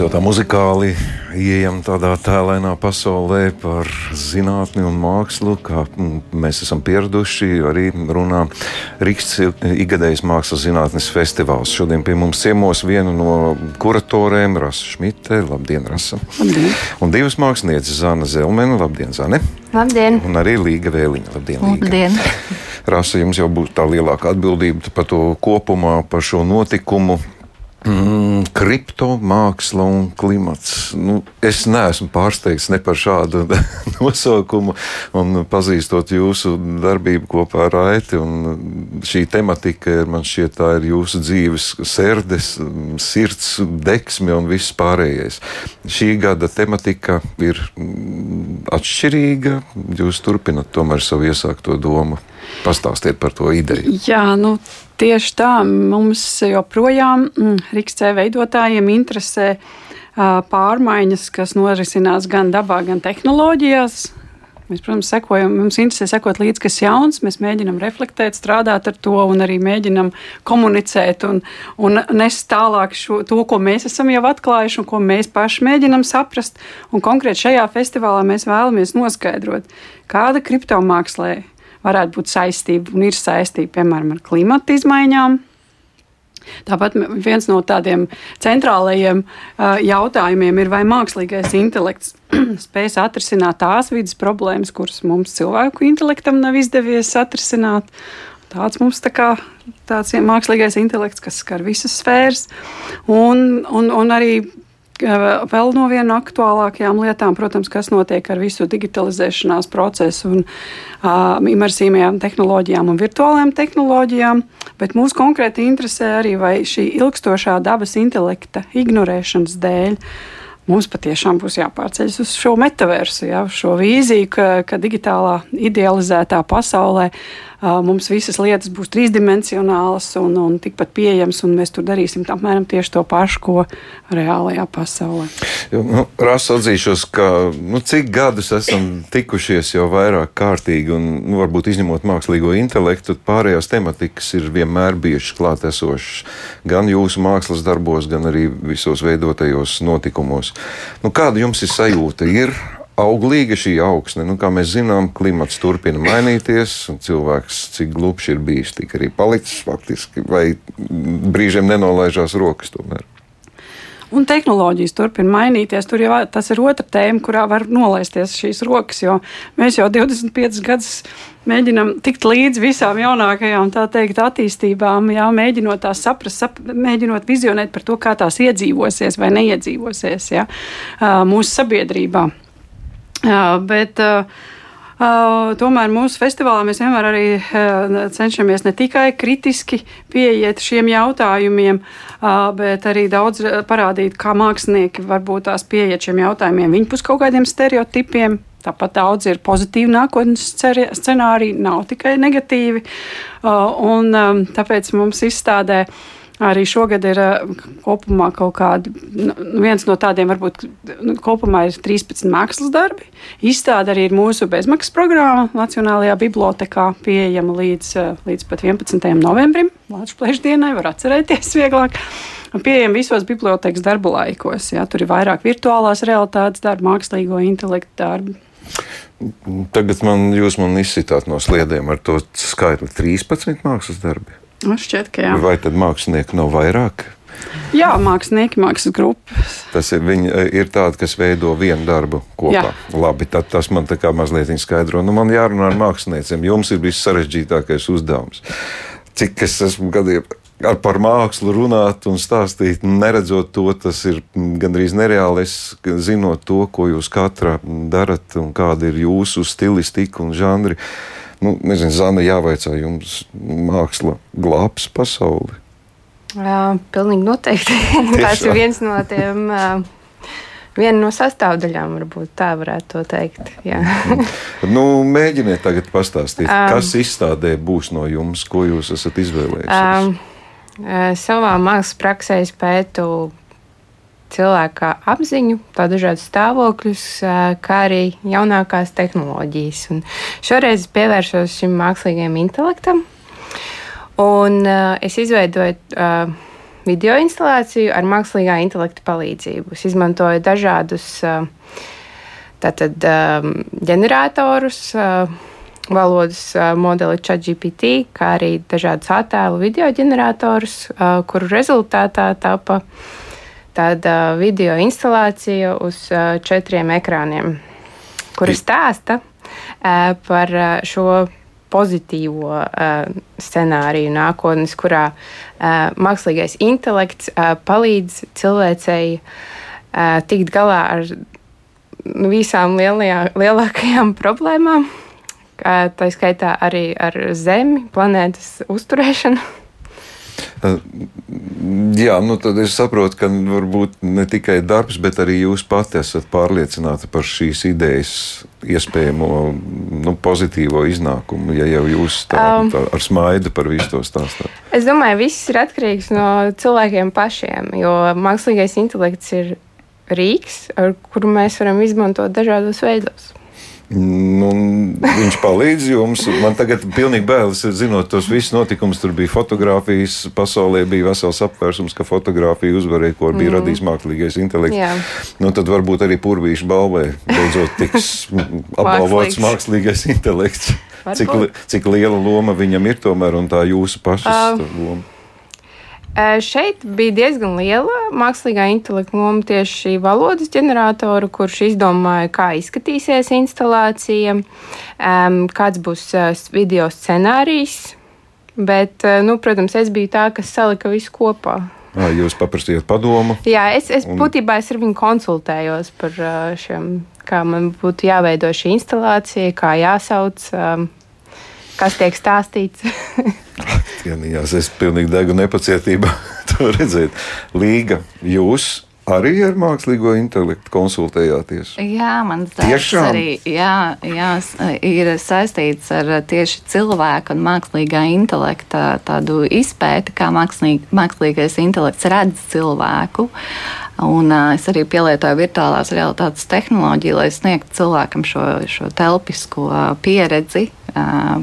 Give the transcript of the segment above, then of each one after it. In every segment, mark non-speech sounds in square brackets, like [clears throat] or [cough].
Mēs jau tā muzikāli ieejam tādā tēlēnā pasaulē par zinātni un mākslu, kā mēs esam pieraduši arī runā Rīgas ikgadējas mākslas zinātnes festivāls. Šodien pie mums ciemos vienu no kuratoriem, Rasa Šmite. Labdien, Rasa! Labdien! Un divas mākslinieces, Zana Zelmena. Labdien, Zane! Labdien! Un arī Līga Vēliņa. Labdien! Līga. Labdien. Rasa, jums jau būs tā lielāka atbildība par to kopumā, par šo notikumu. Mm, kriptomāksla un klimats. Nu, es neesmu pārsteigts ne par šādu [laughs] nosaukumu, un pazīstot jūsu darbību kopā ar Aiti. Šī tematika man šķiet, tā ir jūsu dzīves sērdes, sirds, deksme un viss pārējais. Šī gada tematika ir mm, atšķirīga. Jūs turpinat tomēr savu iesākto domu. Pastāstiet par to ideju. Jā, nu, tieši tā. Mums joprojām mm, Rīgas veidotājiem interesē pārmaiņas, kas norisinās gan dabā, gan tehnoloģijās. Mēs, protams, sekojam, mums interesē sekot līdzi, kas ir jauns. Mēs mēģinām reflektēt, strādāt ar to un arī mēģinām komunicēt un, un nest tālāk šo, to, ko mēs esam jau atklājuši un ko mēs paši mēģinām saprast. Un konkrēti šajā festivālā mēs vēlamies noskaidrot, kāda kriptomākslē ir varētu būt saistība un ir saistība, piemēram, ar klimata izmaiņām. Tāpat viens no tādiem centrālajiem jautājumiem ir, vai mākslīgais intelekts [clears throat] spēs atrisināt tās vidas problēmas, kuras mums cilvēku intelektam nav izdevies atrisināt. Tāds mums tā kā tāds mākslīgais intelekts, kas skar visas sfēras, un, un, un arī Vēl no viena aktuālākajām lietām, protams, kas notiek ar visu digitalizēšanās procesu un uh, imersīvajām tehnoloģijām un virtuālajām tehnoloģijām, bet mūs konkrēti interesē arī, vai šī ilgstošā dabas intelekta ignorēšanas dēļ mums patiešām būs jāpārceļas uz šo metaversu, ja, uz šo vīziju, ka, ka digitālā idealizētā pasaulē uh, mums visas lietas būs trīsdimensionālas un, un tikpat pieejamas, un mēs tur darīsim apmēram tieši to pašu, ko reālajā pasaulē. Nu, Rasa atzīšos, ka nu, cik gadus esam tikušies jau vairāk kārtīgi, un nu, varbūt izņemot mākslīgo intelektu, pārējās tematikas ir vienmēr bijušas klātesošas gan jūsu mākslas darbos, gan arī visos veidotajos notikumos. Nu, kāda jums ir sajūta? Ir auglīga šī augsne. Nu, kā mēs zinām, klimats turpina mainīties, un cilvēks, cik glupš ir bijis, tik arī palicis faktiski, vai brīžiem nenolaižās rokas tomēr. Un tehnoloģijas turpina mainīties. Tur jau tas ir otra tēma, kurā var nolaisties šīs rokas. Mēs jau 25 gadus mēģinām tikt līdzi visām jaunākajām teikt, attīstībām, jā, mēģinot tās saprast, sap, mēģinot vizionēt par to, kā tās iedzīvosies vai neiedzīvosies jā, mūsu sabiedrībā. Bet uh, tomēr mūsu festivālā mēs vienmēr arī uh, cenšamies ne tikai kritiski pieiet šiem jautājumiem, uh, bet arī daudz parādīt, kā mākslinieki varbūt tās pieiet šiem jautājumiem viņpus kaut kādiem stereotipiem. Tāpat daudz ir pozitīvi nākotnes scenāriji, nav tikai negatīvi. Un, tāpēc mums izstādē uh, Arī šogad ir eh, kopumā kaut kādi, nu, viens no tādiem varbūt nu, kopumā ir 13 mākslas darbi. Izstāde arī ir mūsu bezmaksas programma Nacionālajā bibliotekā pieejama līdz, eh, līdz pat 11. novembrim. Latvijas plēšdienai var atcerēties [laughs] vieglāk. Pieejama visos bibliotekas darbu laikos. Jā, tur ir vairāk virtuālās realitātes darbi, mākslīgo intelektu darbi. Tagad man, jūs man izsitāt no sliedēm ar to skaitli 13 mākslas darbi. Man šķiet, ka jā. Vai tad mākslinieki nav vairāk? Jā, mākslinieki, mākslas grupas. Tas ir, viņi, ir tādi, kas veido vienu darbu kopā. Jā. Labi, tad tas man tā kā mazliet skaidro. Nu, man jārunā ar māksliniekiem. Jums ir viss sarežģītākais uzdevums. Cik es esmu gadiem ar par mākslu runāt un stāstīt, neredzot to, tas ir gandrīz nereāli. Es zinot to, ko jūs katra darat un kāda ir jūsu stilistika un žanri. Nu, nezinu, Zana, jāvaicā jums, māksla glābs pasauli? Jā, pilnīgi noteikti. [laughs] Tas ir viens no tiem. Viena no sastāvdaļām, varbūt tā varētu teikt. nu, mēģiniet tagad pastāstīt, um, kas izstādē būs no jums, ko jūs esat izvēlējušies. Um, savā mākslas praksē es pētu cilvēka apziņu, tā dažādus stāvokļus, kā arī jaunākās tehnoloģijas. Un šoreiz pievēršos šim mākslīgajam intelektam, un es izveidoju video instalāciju ar mākslīgā intelekta palīdzību. Es izmantoju dažādus tātad, ģeneratorus, valodas modeli ChatGPT, kā arī dažādus attēlu video ģeneratorus, kuru rezultātā tapa tāda video instalācija uz četriem ekrāniem, kuri stāsta par šo pozitīvo uh, scenāriju nākotnes, kurā uh, mākslīgais intelekts uh, palīdz cilvēcei uh, tikt galā ar visām lielajā, lielākajām problēmām, uh, tā skaitā arī ar Zemi, planētas uzturēšanu. Jā, nu tad es saprotu, ka varbūt ne tikai darbs, bet arī jūs pati esat pārliecināti par šīs idejas iespējamo nu, pozitīvo iznākumu, ja jau jūs tā, um, tā ar smaidu par visu to stāstāt. Es domāju, viss ir atkarīgs no cilvēkiem pašiem, jo mākslīgais intelekts ir rīks, ar kuru mēs varam izmantot dažādos veidos. Nu, viņš palīdz jums. Man tagad ir pilnīgi bailes, zinot tos visus notikumus. Tur bija fotografijas, pasaulē bija vesels apvērsums, ka fotografija uzvarēja, ko bija mm. radījis mākslīgais intelekts. Jā. Nu, tad varbūt arī purvīšu balvē beidzot tiks [laughs] apbalvots mākslīgais intelekts. Cik, cik liela loma viņam ir tomēr un tā jūsu pašas uh. loma? Šeit bija diezgan liela mākslīgā intelekta loma tieši šī valodas ģeneratora, kurš izdomāja, kā izskatīsies instalācija, kāds būs video scenārijs. Bet, nu, protams, es biju tā, kas salika visu kopā. À, jūs paprasījāt padomu? Jā, es, es un... būtībā es ar viņu konsultējos par šiem, kā man būtu jāveido šī instalācija, kā jāsauc, kas tiek stāstīts. [laughs] Cienījās, es pilnīgi degu nepacietībā [laughs] to redzēt. Līga, jūs arī ar mākslīgo intelektu konsultējāties? Jā, man tas arī jā, jā, ir saistīts ar tieši cilvēku un mākslīgā intelekta tādu izpēti, kā mākslīg, mākslīgais intelekts redz cilvēku. Un, uh, es arī pielietoju virtuālās realitātes tehnoloģiju, lai sniegtu cilvēkam šo, šo telpisko pieredzi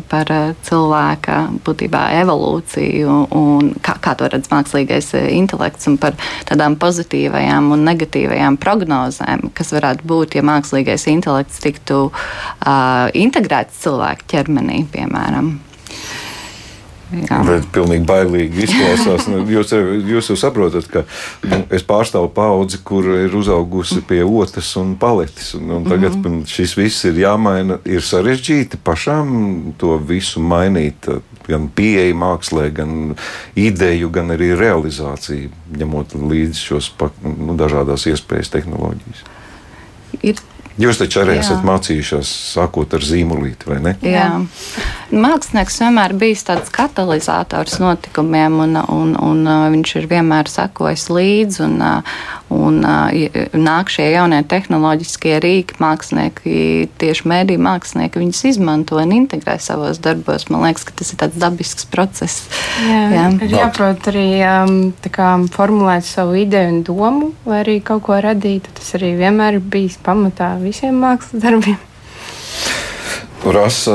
par cilvēka būtībā evolūciju un kā, kā to redz mākslīgais intelekts un par tādām pozitīvajām un negatīvajām prognozēm, kas varētu būt, ja mākslīgais intelekts tiktu uh, integrēts cilvēka ķermenī, piemēram. Jā. Bet pilnīgi bailīgi izklausās. Nu, jūs, jūs jau saprotat, ka nu, es pārstāvu paudzi, kur ir uzaugusi pie otras un paletes. Un, un tagad mm -hmm. šis viss ir jāmaina. Ir sarežģīti pašām to visu mainīt. Gan pieeja mākslē, gan ideju, gan arī realizāciju, ņemot līdzi šos nu, dažādas iespējas, tehnoloģijas. Ir Jūs taču arī Jā. esat mācījušies, sākot ar zīmolīti, vai ne? Jā. Mākslinieks vienmēr bijis tāds katalizators notikumiem, un, un, un uh, viņš ir vienmēr sekojis līdzi. Un, uh, un uh, nāk šie jaunie tehnoloģiskie rīki, mākslinieki, tieši mēdīņu mākslinieki, viņus izmanto un integrē savos darbos. Man liekas, ka tas ir tāds dabisks process. Jā, jā. ir jāprot arī um, kā, formulēt savu ideju un domu, lai arī kaut ko radītu. Tas arī vienmēr ir bijis pamatā visiem mākslas darbiem. Rasa,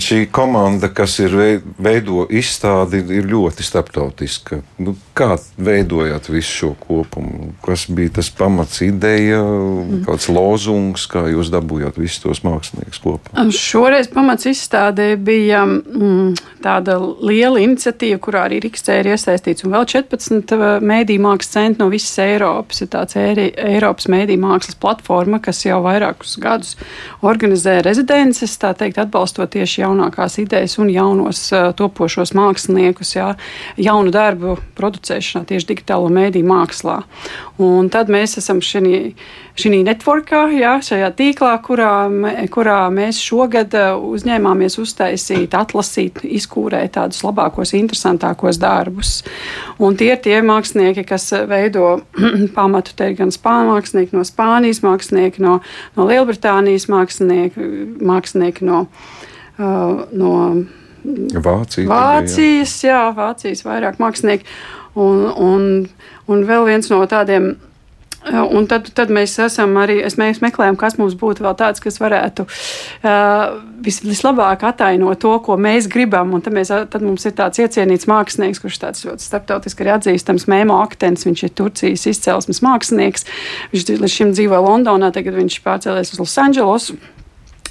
šī komanda, kas ir veido izstādi, ir ļoti starptautiska. Nu, kā veidojāt visu šo kopumu? Kas bija tas pamats, ideja, mm. kāds lozungs, kā jūs dabūjāt visus tos māksliniekus kopā? Šoreiz pamats izstādē bija mm, tāda liela iniciatīva, kurā arī Rīgstē ir iesaistīts un vēl 14 mēdīju mākslas centri no visas Eiropas. Ir tāds Eiropas mēdīju mākslas platforma, kas jau vairākus gadus organizē rezidences tā teikt, atbalstot tieši jaunākās idejas un jaunos uh, topošos māksliniekus, jā, jaunu darbu producēšanā, tieši digitālo mēdīju mākslā. Un tad mēs esam šī, networkā, jā, šajā tīklā, kurā, kurā mēs šogad uzņēmāmies uztaisīt, atlasīt, izkūrēt tādus labākos, interesantākos darbus. Un tie ir tie mākslinieki, kas veido [clears throat] pamatu te gan spāņu mākslinieki no Spānijas, mākslinieki no, no Lielbritānijas, mākslinieki, mākslinieki mākslinieki no, uh, no Vācija, Vācijas, jā. jā, Vācijas vairāk mākslinieki. Un, un, un vēl viens no tādiem Un tad, tad mēs esam arī, mēs meklējam, kas mums būtu vēl tāds, kas varētu uh, vis, vislabāk atainot to, ko mēs gribam. Un tad, mēs, tad mums ir tāds iecienīts mākslinieks, kurš tāds ļoti starptautiski arī atzīstams Mēmo Aktens. Viņš ir Turcijas izcelsmes mākslinieks. Viņš līdz šim dzīvo Londonā, tagad viņš pārcēlies uz Losandželosu.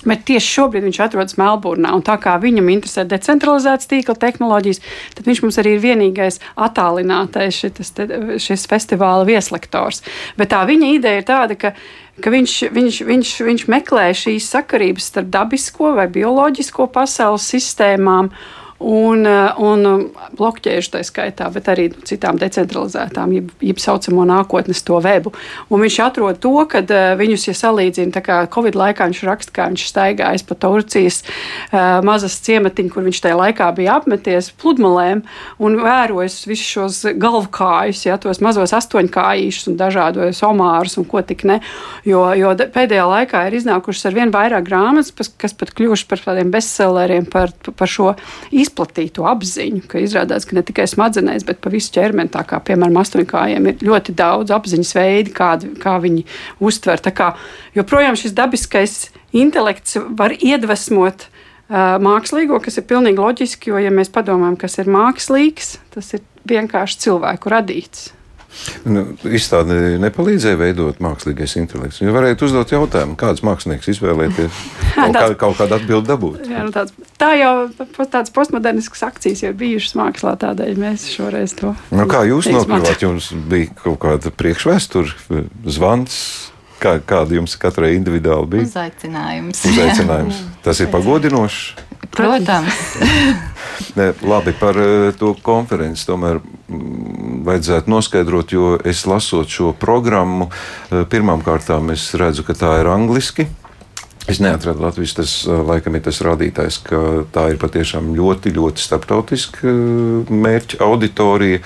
Bet tieši šobrīd viņš atrodas Melburnā, un tā kā viņam interesē decentralizētas tīkla tehnoloģijas, tad viņš mums arī ir vienīgais attālinātais šitas, šis festivāla vieslektors. Bet tā viņa ideja ir tāda, ka ka viņš, viņš, viņš, viņš meklē šīs sakarības starp dabisko vai bioloģisko pasaules sistēmām un, eh, un um, blokķēžu tā skaitā, bet arī citām decentralizētām, jeb, jeb saucamo nākotnes to webu. Un viņš atrod to, ka uh, viņus, ja salīdzina, tā kā Covid laikā viņš raksta, kā viņš staigājas pa Turcijas uh, mazas ciematiņu, kur viņš tajā laikā bija apmeties pludmalēm un vērojis visus šos galvkājus, ja, tos mazos astoņkājīšus un dažādos omārus un ko tik ne. Jo, jo pēdējā laikā ir iznākušas ar vien vairāk grāmatas, kas pat kļuvuši par tādiem bestselleriem par, par šo izpētību izplatītu apziņu, ka izrādās, ka ne tikai smadzenēs, bet pa visu ķermeni, tā kā piemēram astoņkājiem, ir ļoti daudz apziņas veidi, kādi, kā viņi uztver. Tā kā joprojām šis dabiskais intelekts var iedvesmot mākslīgo, kas ir pilnīgi loģiski, jo, ja mēs padomājam, kas ir mākslīgs, tas ir vienkārši cilvēku radīts. Nu, izstāde nepalīdzēja veidot mākslīgais intelekts. Jūs varētu uzdot jautājumu, kāds mākslinieks izvēlēties, [laughs] kaut, kā, kaut kādu atbildi dabūt. Jā, nu tāds, tā jau tādas postmoderniskas akcijas jau bijušas mākslā, tādēļ mēs šoreiz to. Nu, kā jūs nokļuvāt? Jums bija kaut kāda priekšvēsture, zvans. Kā, kāda jums katrai individuāli bija? Uzaicinājums. Uzaicinājums. [laughs] Tas ir pagodinošs. Protams. [laughs] labi, par eh, to konferenci tomēr mm, vajadzētu noskaidrot, jo es lasot šo programmu, eh, pirmām kārtām es redzu, ka tā ir angliski. Es neatradu Latvijas, tas eh, laikam ir tas rādītājs, ka tā ir patiešām ļoti, ļoti starptautiska mērķa auditorija.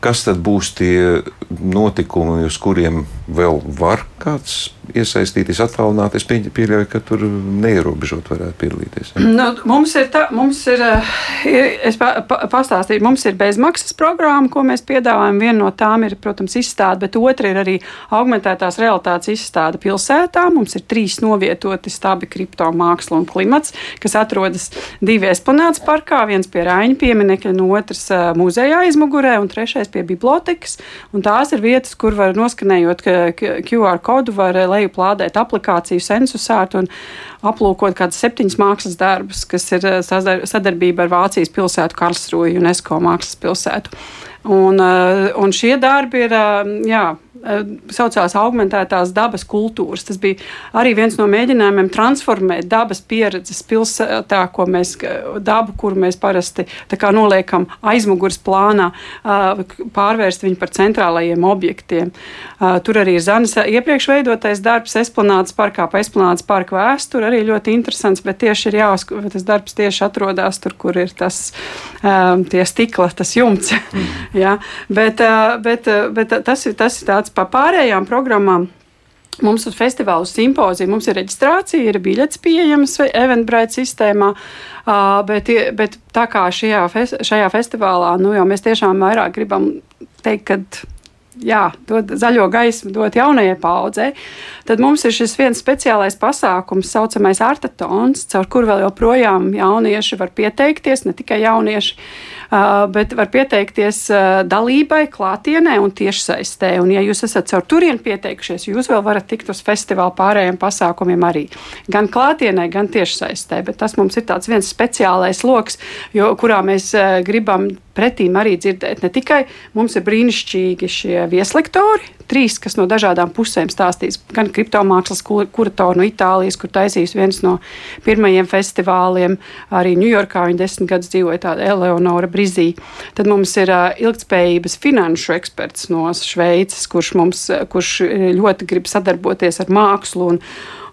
Kas tad būs tie notikumi, uz kuriem vēl var kāds iesaistīties, attālināt? Es pieļauju, ka tur neierobežot varētu piedalīties. Ja? Nu, mums ir, tā, mums ir, eh, es pastāstīju, mums ir bezmaksas programma, ko mēs piedāvājam. Viena no tām ir, protams, izstāde, bet otra ir arī augmentētās realitātes izstāde pilsētā. Mums ir trīs novietoti stabi kripto māksla un klimats, kas atrodas divi eksponāts parkā, viens pie Rāņa pieminekļa, no otrs eh, muzejā aizmugurē un trešais pie bibliotekas. Un tās ir vietas, kur var noskanējot QR kodu, var lejuplādēt aplikāciju sensusārt un aplūkot kādas septiņas mākslas darbus, kas ir eh, sadarbība ar Vācijas pilsētu Karlsruju, UNESCO mākslas pilsētu. Un, eh, un šie darbi ir, eh, jā, saucās augmentētās dabas kultūras. Tas bija arī viens no mēģinājumiem transformēt dabas pieredzes pilsētā, ko mēs, dabu, kur mēs parasti noliekam aizmugures plānā, eh, pārvērst viņu par centrālajiem objektiem. Eh, tur arī ir Zanes iepriekš veidotais darbs, Esplanādes parkā, pa Esplanādes parka vēsturi, arī ļoti interesants, bet tieši ir jāuzskata, tas darbs tieši atrodas tur, kur ir tas tie stikla, tas jumts. Mm. [laughs] ja? bet, bet, bet tas, tas ir tāds pa pārējām programmām. Mums uz festivālu simpoziju mums ir reģistrācija, ir biļets pieejams Eventbrite sistēmā, bet, bet tā kā šajā, šajā festivālā nu, mēs tiešām vairāk gribam teikt, ka jā, dot zaļo gaismu, dot jaunajai paudzei, tad mums ir šis viens speciālais pasākums, tā saucamais artatons, caur kuru vēl joprojām jaunieši var pieteikties, ne tikai jaunieši, bet var pieteikties dalībai, klātienē un tiešsaistē. Un, ja jūs esat caur turieni pieteikušies, jūs vēl varat tikt uz festivāla pārējiem pasākumiem arī. Gan klātienē, gan tiešsaistē, bet tas mums ir tāds viens speciālais lokus, kurā mēs gribam pretīm arī dzirdēt. Ne tikai mums ir brīnišķīgi šie vieslektori, trīs, kas no dažādām pusēm stāstīs. Gan kriptomākslas kuratori no Itālijas, kur taisīs viens no pirmajiem festivāliem, arī Ņujorkā viņa desmit gadus dzīvoja tāda Eleonora Brizī. Tad mums ir ilgspējības finanšu eksperts no Šveices, kurš, mums, kurš ļoti grib sadarboties ar mākslu un,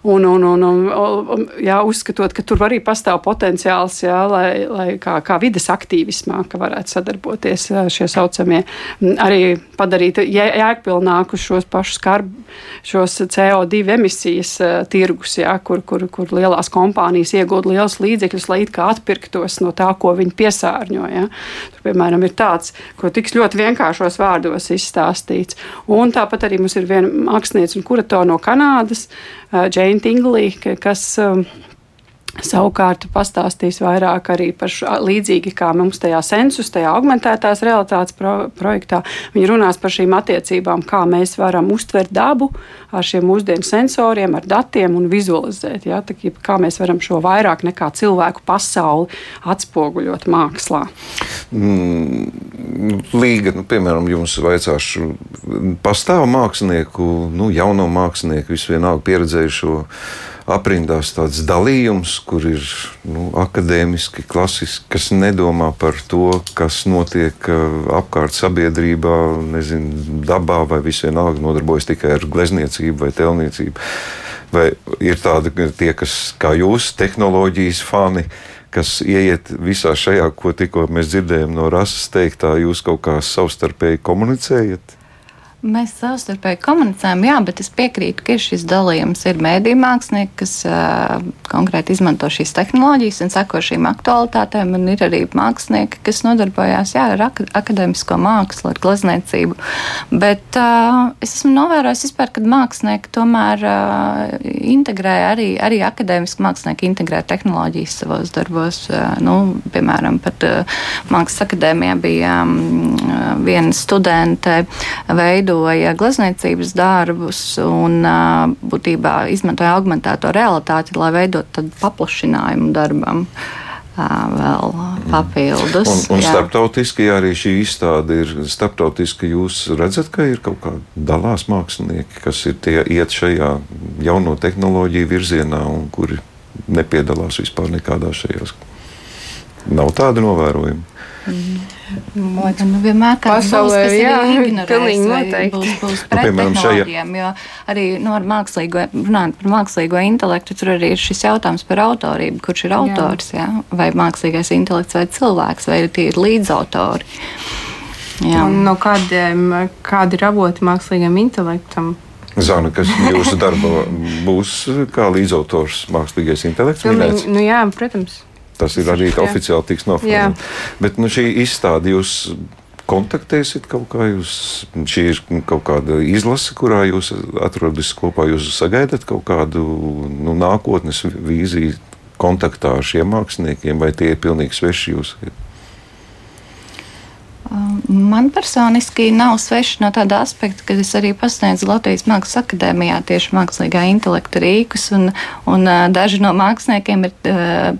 Un, un, un, un, jā, uzskatot, ka tur arī pastāv potenciāls, jā, lai, lai kā, kā vidas aktīvismā, ka varētu sadarboties šie saucamie, arī padarīt jēgpilnāku nonāk uz šos pašus karbu, šos CO2 emisijas uh, tirgus, jā, kur, kur, kur lielās kompānijas iegūda liels līdzekļus, lai it kā atpirktos no tā, ko viņi piesārņo. Jā. Tur, piemēram, ir tāds, ko tiks ļoti vienkāršos vārdos izstāstīts. Un tāpat arī mums ir viena mākslinieca un kuratore no Kanādas, Džeina Tinglī, kas Savukārt pastāstīs vairāk arī par šo, līdzīgi kā mums tajā sensus, tajā augmentētās realitātes pro, projektā. Viņi runās par šīm attiecībām, kā mēs varam uztvert dabu ar šiem mūsdienu sensoriem, ar datiem un vizualizēt. Ja? Tā, kā mēs varam šo vairāk nekā cilvēku pasauli atspoguļot mākslā. Mm, līga, nu, piemēram, jums vaicāšu, pastāv mākslinieku, nu, jauno mākslinieku, visvienalga pieredzējušo aprindās tāds dalījums, kur ir nu, akadēmiski, klasiski, kas nedomā par to, kas notiek uh, apkārt sabiedrībā, nezinu, dabā vai visvienalga nodarbojas tikai ar glezniecību vai telniecību. Vai ir tādi tie, kas, kā jūs, tehnoloģijas fani, kas ieiet visā šajā, ko tikko mēs dzirdējām no rases teiktā, jūs kaut kā savstarpēji komunicējat? Mēs savstarpēji komunicējam, jā, bet es piekrītu, ka šis dalījums. Ir mēdīņu mākslinieki, kas uh, konkrēti izmanto šīs tehnoloģijas un seko šīm aktualitātēm, un ir arī mākslinieki, kas nodarbojās jā, ar ak akadēmisko mākslu, ar glezniecību. Bet uh, es esmu novērojis, vispār, ka mākslinieki tomēr uh, integrē arī, arī akadēmiski mākslinieki integrē tehnoloģijas savos darbos. Uh, nu, piemēram, pat uh, Mākslas akadēmijā bija um, viena studente veidu veidoja glezniecības darbus un būtībā izmantoja augmentēto realitāti, lai veidotu paplašinājumu darbam vēl papildus. Un, un jā. starptautiski, arī šī izstāde ir starptautiski, jūs redzat, ka ir kaut kādi dalās mākslinieki, kas ir tie iet šajā jauno tehnoloģiju virzienā un kuri nepiedalās vispār nekādā šajās. Nav tāda novērojuma. Mm. Liekas, nu, vienmēr pasaulē būs, jā, pilnīgi noteikti. Būs, būs nu, piemēram, šajā. Jo arī nu, ar mākslīgo, runājot par mākslīgo intelektu, tur arī ir šis jautājums par autorību, kurš ir autors, jā. Jā? vai mākslīgais intelekts vai cilvēks, vai tie ir līdzautori. Jā. Un no kādiem, kādi ir avoti mākslīgam intelektam? Zana, kas jūsu darba būs kā līdzautors mākslīgais intelekts? Nu, nu, jā, protams. Tas ir arī jā. oficiāli tiks noformulēts. Bet nu, šī izstāde jūs kontaktēsiet kaut kā. Jūs, šī ir kaut kāda izlase, kurā jūs atrodaties kopā. Jūs sagaidat kaut kādu nu, nākotnes vīziju kontaktā ar šiem māksliniekiem, vai tie ir pilnīgi sveši jūsu? Man personiski nav sveši no tāda aspekta, ka es arī pasniedzu Latvijas Mākslas akadēmijā tieši mākslīgā intelekta rīkus, un, un daži no māksliniekiem ir,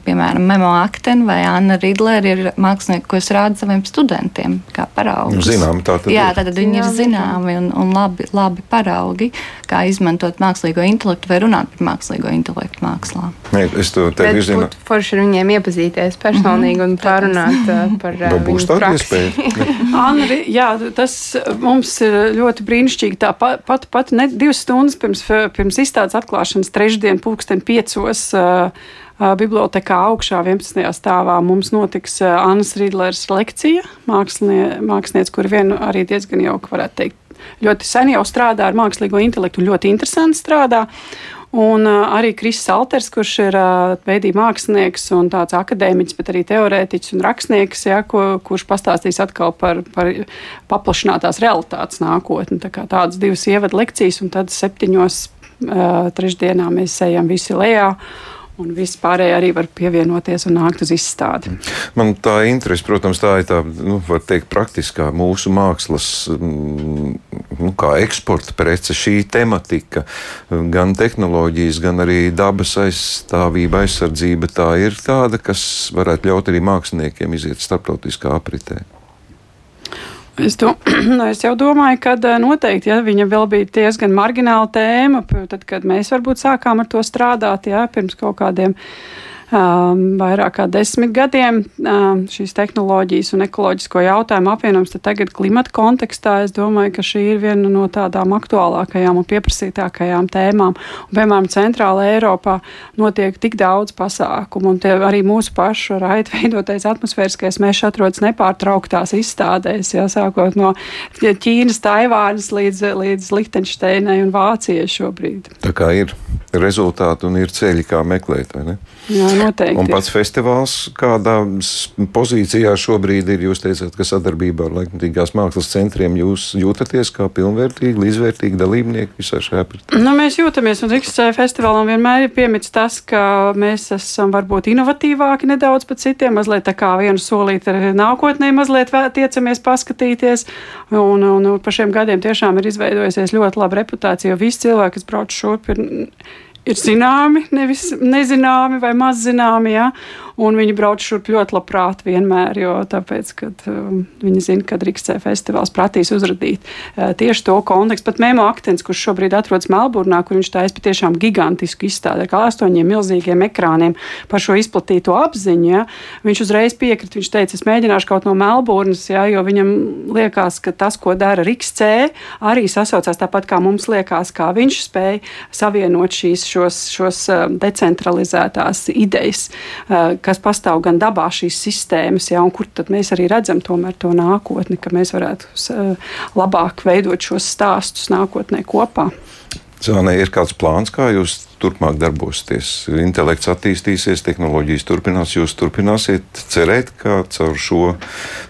piemēram, Memo Akten vai Anna Ridlere, ir mākslinieki, ko es rādu saviem studentiem kā paraugus. Zinām, tā tad Jā, tātad viņi ir zināmi un, un labi, labi paraugi, kā izmantot mākslīgo intelektu vai runāt par mākslīgo intelektu mākslā. Nē, es to tev zinu. Forši ar viņiem iepazīties personīgi mm -hmm. un pārunāt par Vai būs tāda iespēja? [laughs] Anri, jā, tas mums ir ļoti brīnišķīgi. Tā pat, pat, pat ne, divas stundas pirms, pirms izstādes atklāšanas, trešdien, pulksten piecos. Uh, Bibliotekā augšā 11. stāvā mums notiks Annas Rīdlers lekcija, mākslinie, māksliniece, kur vien arī diezgan jauka, varētu teikt, ļoti sen jau strādā ar mākslīgo intelektu, ļoti interesanti strādā. Un arī Kris Salters, kurš ir veidīgi mākslinieks un tāds akadēmiķis, bet arī teorētiķis un rakstnieks, ja, ko, kurš pastāstīs atkal par, par paplašinātās realitātes nākotni. Tā tādas divas ievadu lekcijas, un tad septiņos trešdienā mēs ejam visi lejā. Un viss pārējais arī var pievienoties un nākt uz izstādi. Man tā interese, protams, tā ir tā, nu, var teikt, praktiskā mūsu mākslas, mm, nu, kā eksporta prece, šī tematika, gan tehnoloģijas, gan arī dabas aizstāvība, aizsardzība. Tā ir tāda, kas varētu ļaut arī māksliniekiem iziet starptautiskā apritē. Es, do, [clears throat] es jau domāju, ka eh, noteikti, ja viņa vēl bija diezgan margināla tēma, tad, kad mēs varbūt sākām ar to strādāt, jā, pirms kaut kādiem vairāk kā desmit gadiem šīs tehnoloģijas un ekoloģisko jautājumu apvienojums, tad tagad klimata kontekstā es domāju, ka šī ir viena no tādām aktuālākajām un pieprasītākajām tēmām. Un, piemēram, Centrāla Eiropā notiek tik daudz pasākumu, un arī mūsu pašu raida veidotais atmosfēriskais mežs atrodas nepārtrauktās izstādēs, jā, sākot no Ķīnas, Taivānas līdz, līdz Lihtenšteinai un Vācijai šobrīd. Tā kā ir rezultāti un ir ceļi, kā meklēt, vai ne? Jā, noteikti. Un pats festivāls kādā pozīcijā šobrīd ir, jūs teicāt, ka sadarbībā ar laikmatīgās mākslas centriem jūs jūtaties kā pilnvērtīgi, līdzvērtīgi dalībnieki visā šajā procesā? Nu, mēs jūtamies, un Rīgas festivālam vienmēr ir piemits tas, ka mēs esam varbūt inovatīvāki nedaudz pat citiem, mazliet tā kā vienu solīti ar nākotnē mazliet tiecamies paskatīties, un, un, un pa šiem gadiem tiešām ir izveidojusies ļoti laba reputācija, jo visi cilvēki, kas brauc šurp, ir ir zināmi, nevis nezināmi vai maz zināmi. Ja? Un viņi brauc šurp ļoti labprāt vienmēr, jo tāpēc, kad, um, viņi zina, ka Rīgas festivāls prasīs uzrādīt uh, tieši to kontekstu. Pat Mēmo Aktens, kurš šobrīd atrodas Melburnā, kur viņš taisa patiešām gigantisku izstādi ar astoņiem milzīgiem ekrāniem par šo izplatīto apziņu, ja, viņš uzreiz piekrita. Viņš teica, es mēģināšu kaut no Melburnas, ja, jo viņam liekas, ka tas, ko dara Rīgas C, arī sasaucās tāpat kā mums liekas, kā viņš spēja savienot šīs šos, šos uh, decentralizētās idejas uh, kas pastāv gan dabā šīs sistēmas, ja, un kur tad mēs arī redzam tomēr to nākotni, ka mēs varētu uh, labāk veidot šos stāstus nākotnē kopā. Zānē ir kāds plāns, kā jūs turpmāk darbosieties? Intelekts attīstīsies, tehnoloģijas turpinās, jūs turpināsiet cerēt, ka caur šo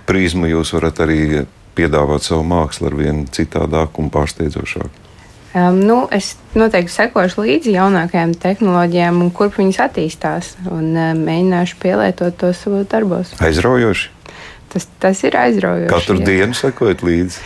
prizmu jūs varat arī piedāvāt savu mākslu ar vien citādāku un pārsteidzošāku. Um, nu, es noteikti sekošu līdzi jaunākajām tehnoloģijām, un kur viņas attīstās, un uh, mēģināšu pielietot to savos darbos. Aizraujoši. Tas, tas ir aizraujoši. Katru jā. dienu sekojot līdzi.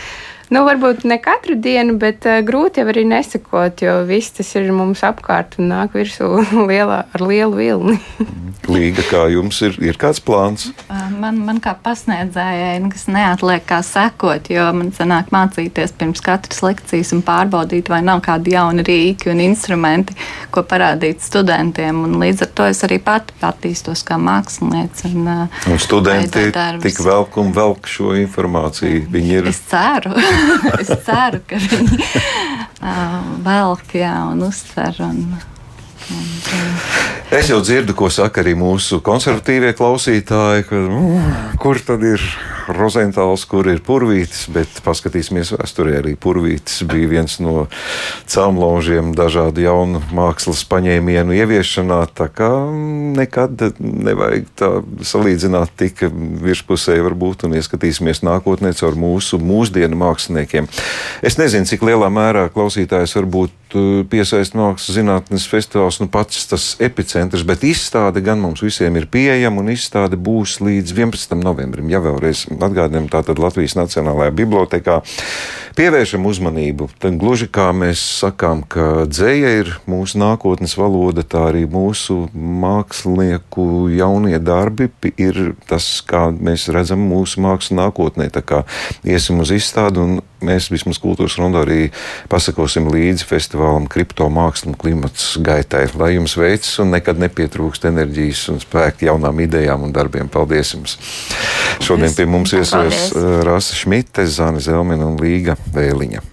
Nu, varbūt ne katru dienu, bet uh, grūti jau arī nesakot, jo viss tas ir mums apkārt un nāk virsū [laughs] lielā, ar lielu vilni. [laughs] Līga, kā jums ir, ir kāds plāns? Man, man kā pasniedzējai, kas neatliek kā sekot, jo man sanāk mācīties pirms katras lekcijas un pārbaudīt, vai nav kādi jauni rīki un instrumenti, ko parādīt studentiem. Un līdz ar to es arī pati attīstos kā māksliniece. Un, un studenti tik velk un velk šo informāciju. Viņi ir. Es ceru. [laughs] [laughs] es ceru, ka viņi uh, [laughs] velk jā, un uztver. Un, un, un, Es jau dzirdu, ko saka arī mūsu konservatīvie klausītāji, ka, mm, kur tad ir Rozentāls, kur ir purvītis, bet paskatīsimies vēsturē. Arī purvītis bija viens no cēlonžiem dažādu jaunu mākslas paņēmienu ieviešanā. Tā kā nekad nevajag tā salīdzināt tik virspusēji, varbūt, un ieskatīsimies nākotnē caur mūsu mūsdienu māksliniekiem. Es nezinu, cik lielā mērā klausītājs varbūt uh, piesaist mākslas zinātnes festivāls, nu pats tas epicentrs, bet izstāde gan mums visiem ir pieejama, un izstāde būs līdz 11. novembrim, ja vēlreiz atgādinām, tātad Latvijas Nacionālajā bibliotekā pievēršam uzmanību. Tad gluži kā mēs sakām, ka dzēja ir mūsu nākotnes valoda, tā arī mūsu mākslinieku jaunie darbi ir tas, kā mēs redzam mūsu mākslu nākotnē. Tā kā iesim uz izstādi un mēs vismaz kultūras rondā arī pasakosim līdzi festivālam Kripto mākslu un klimats gaitai. Lai jums veicas un nekad nepietrūkst enerģijas un spēka jaunām idejām un darbiem. Paldies jums! Šodien pie mums viesojas Rasa Šmite, Zāne Zelmina un Līga Vēliņa.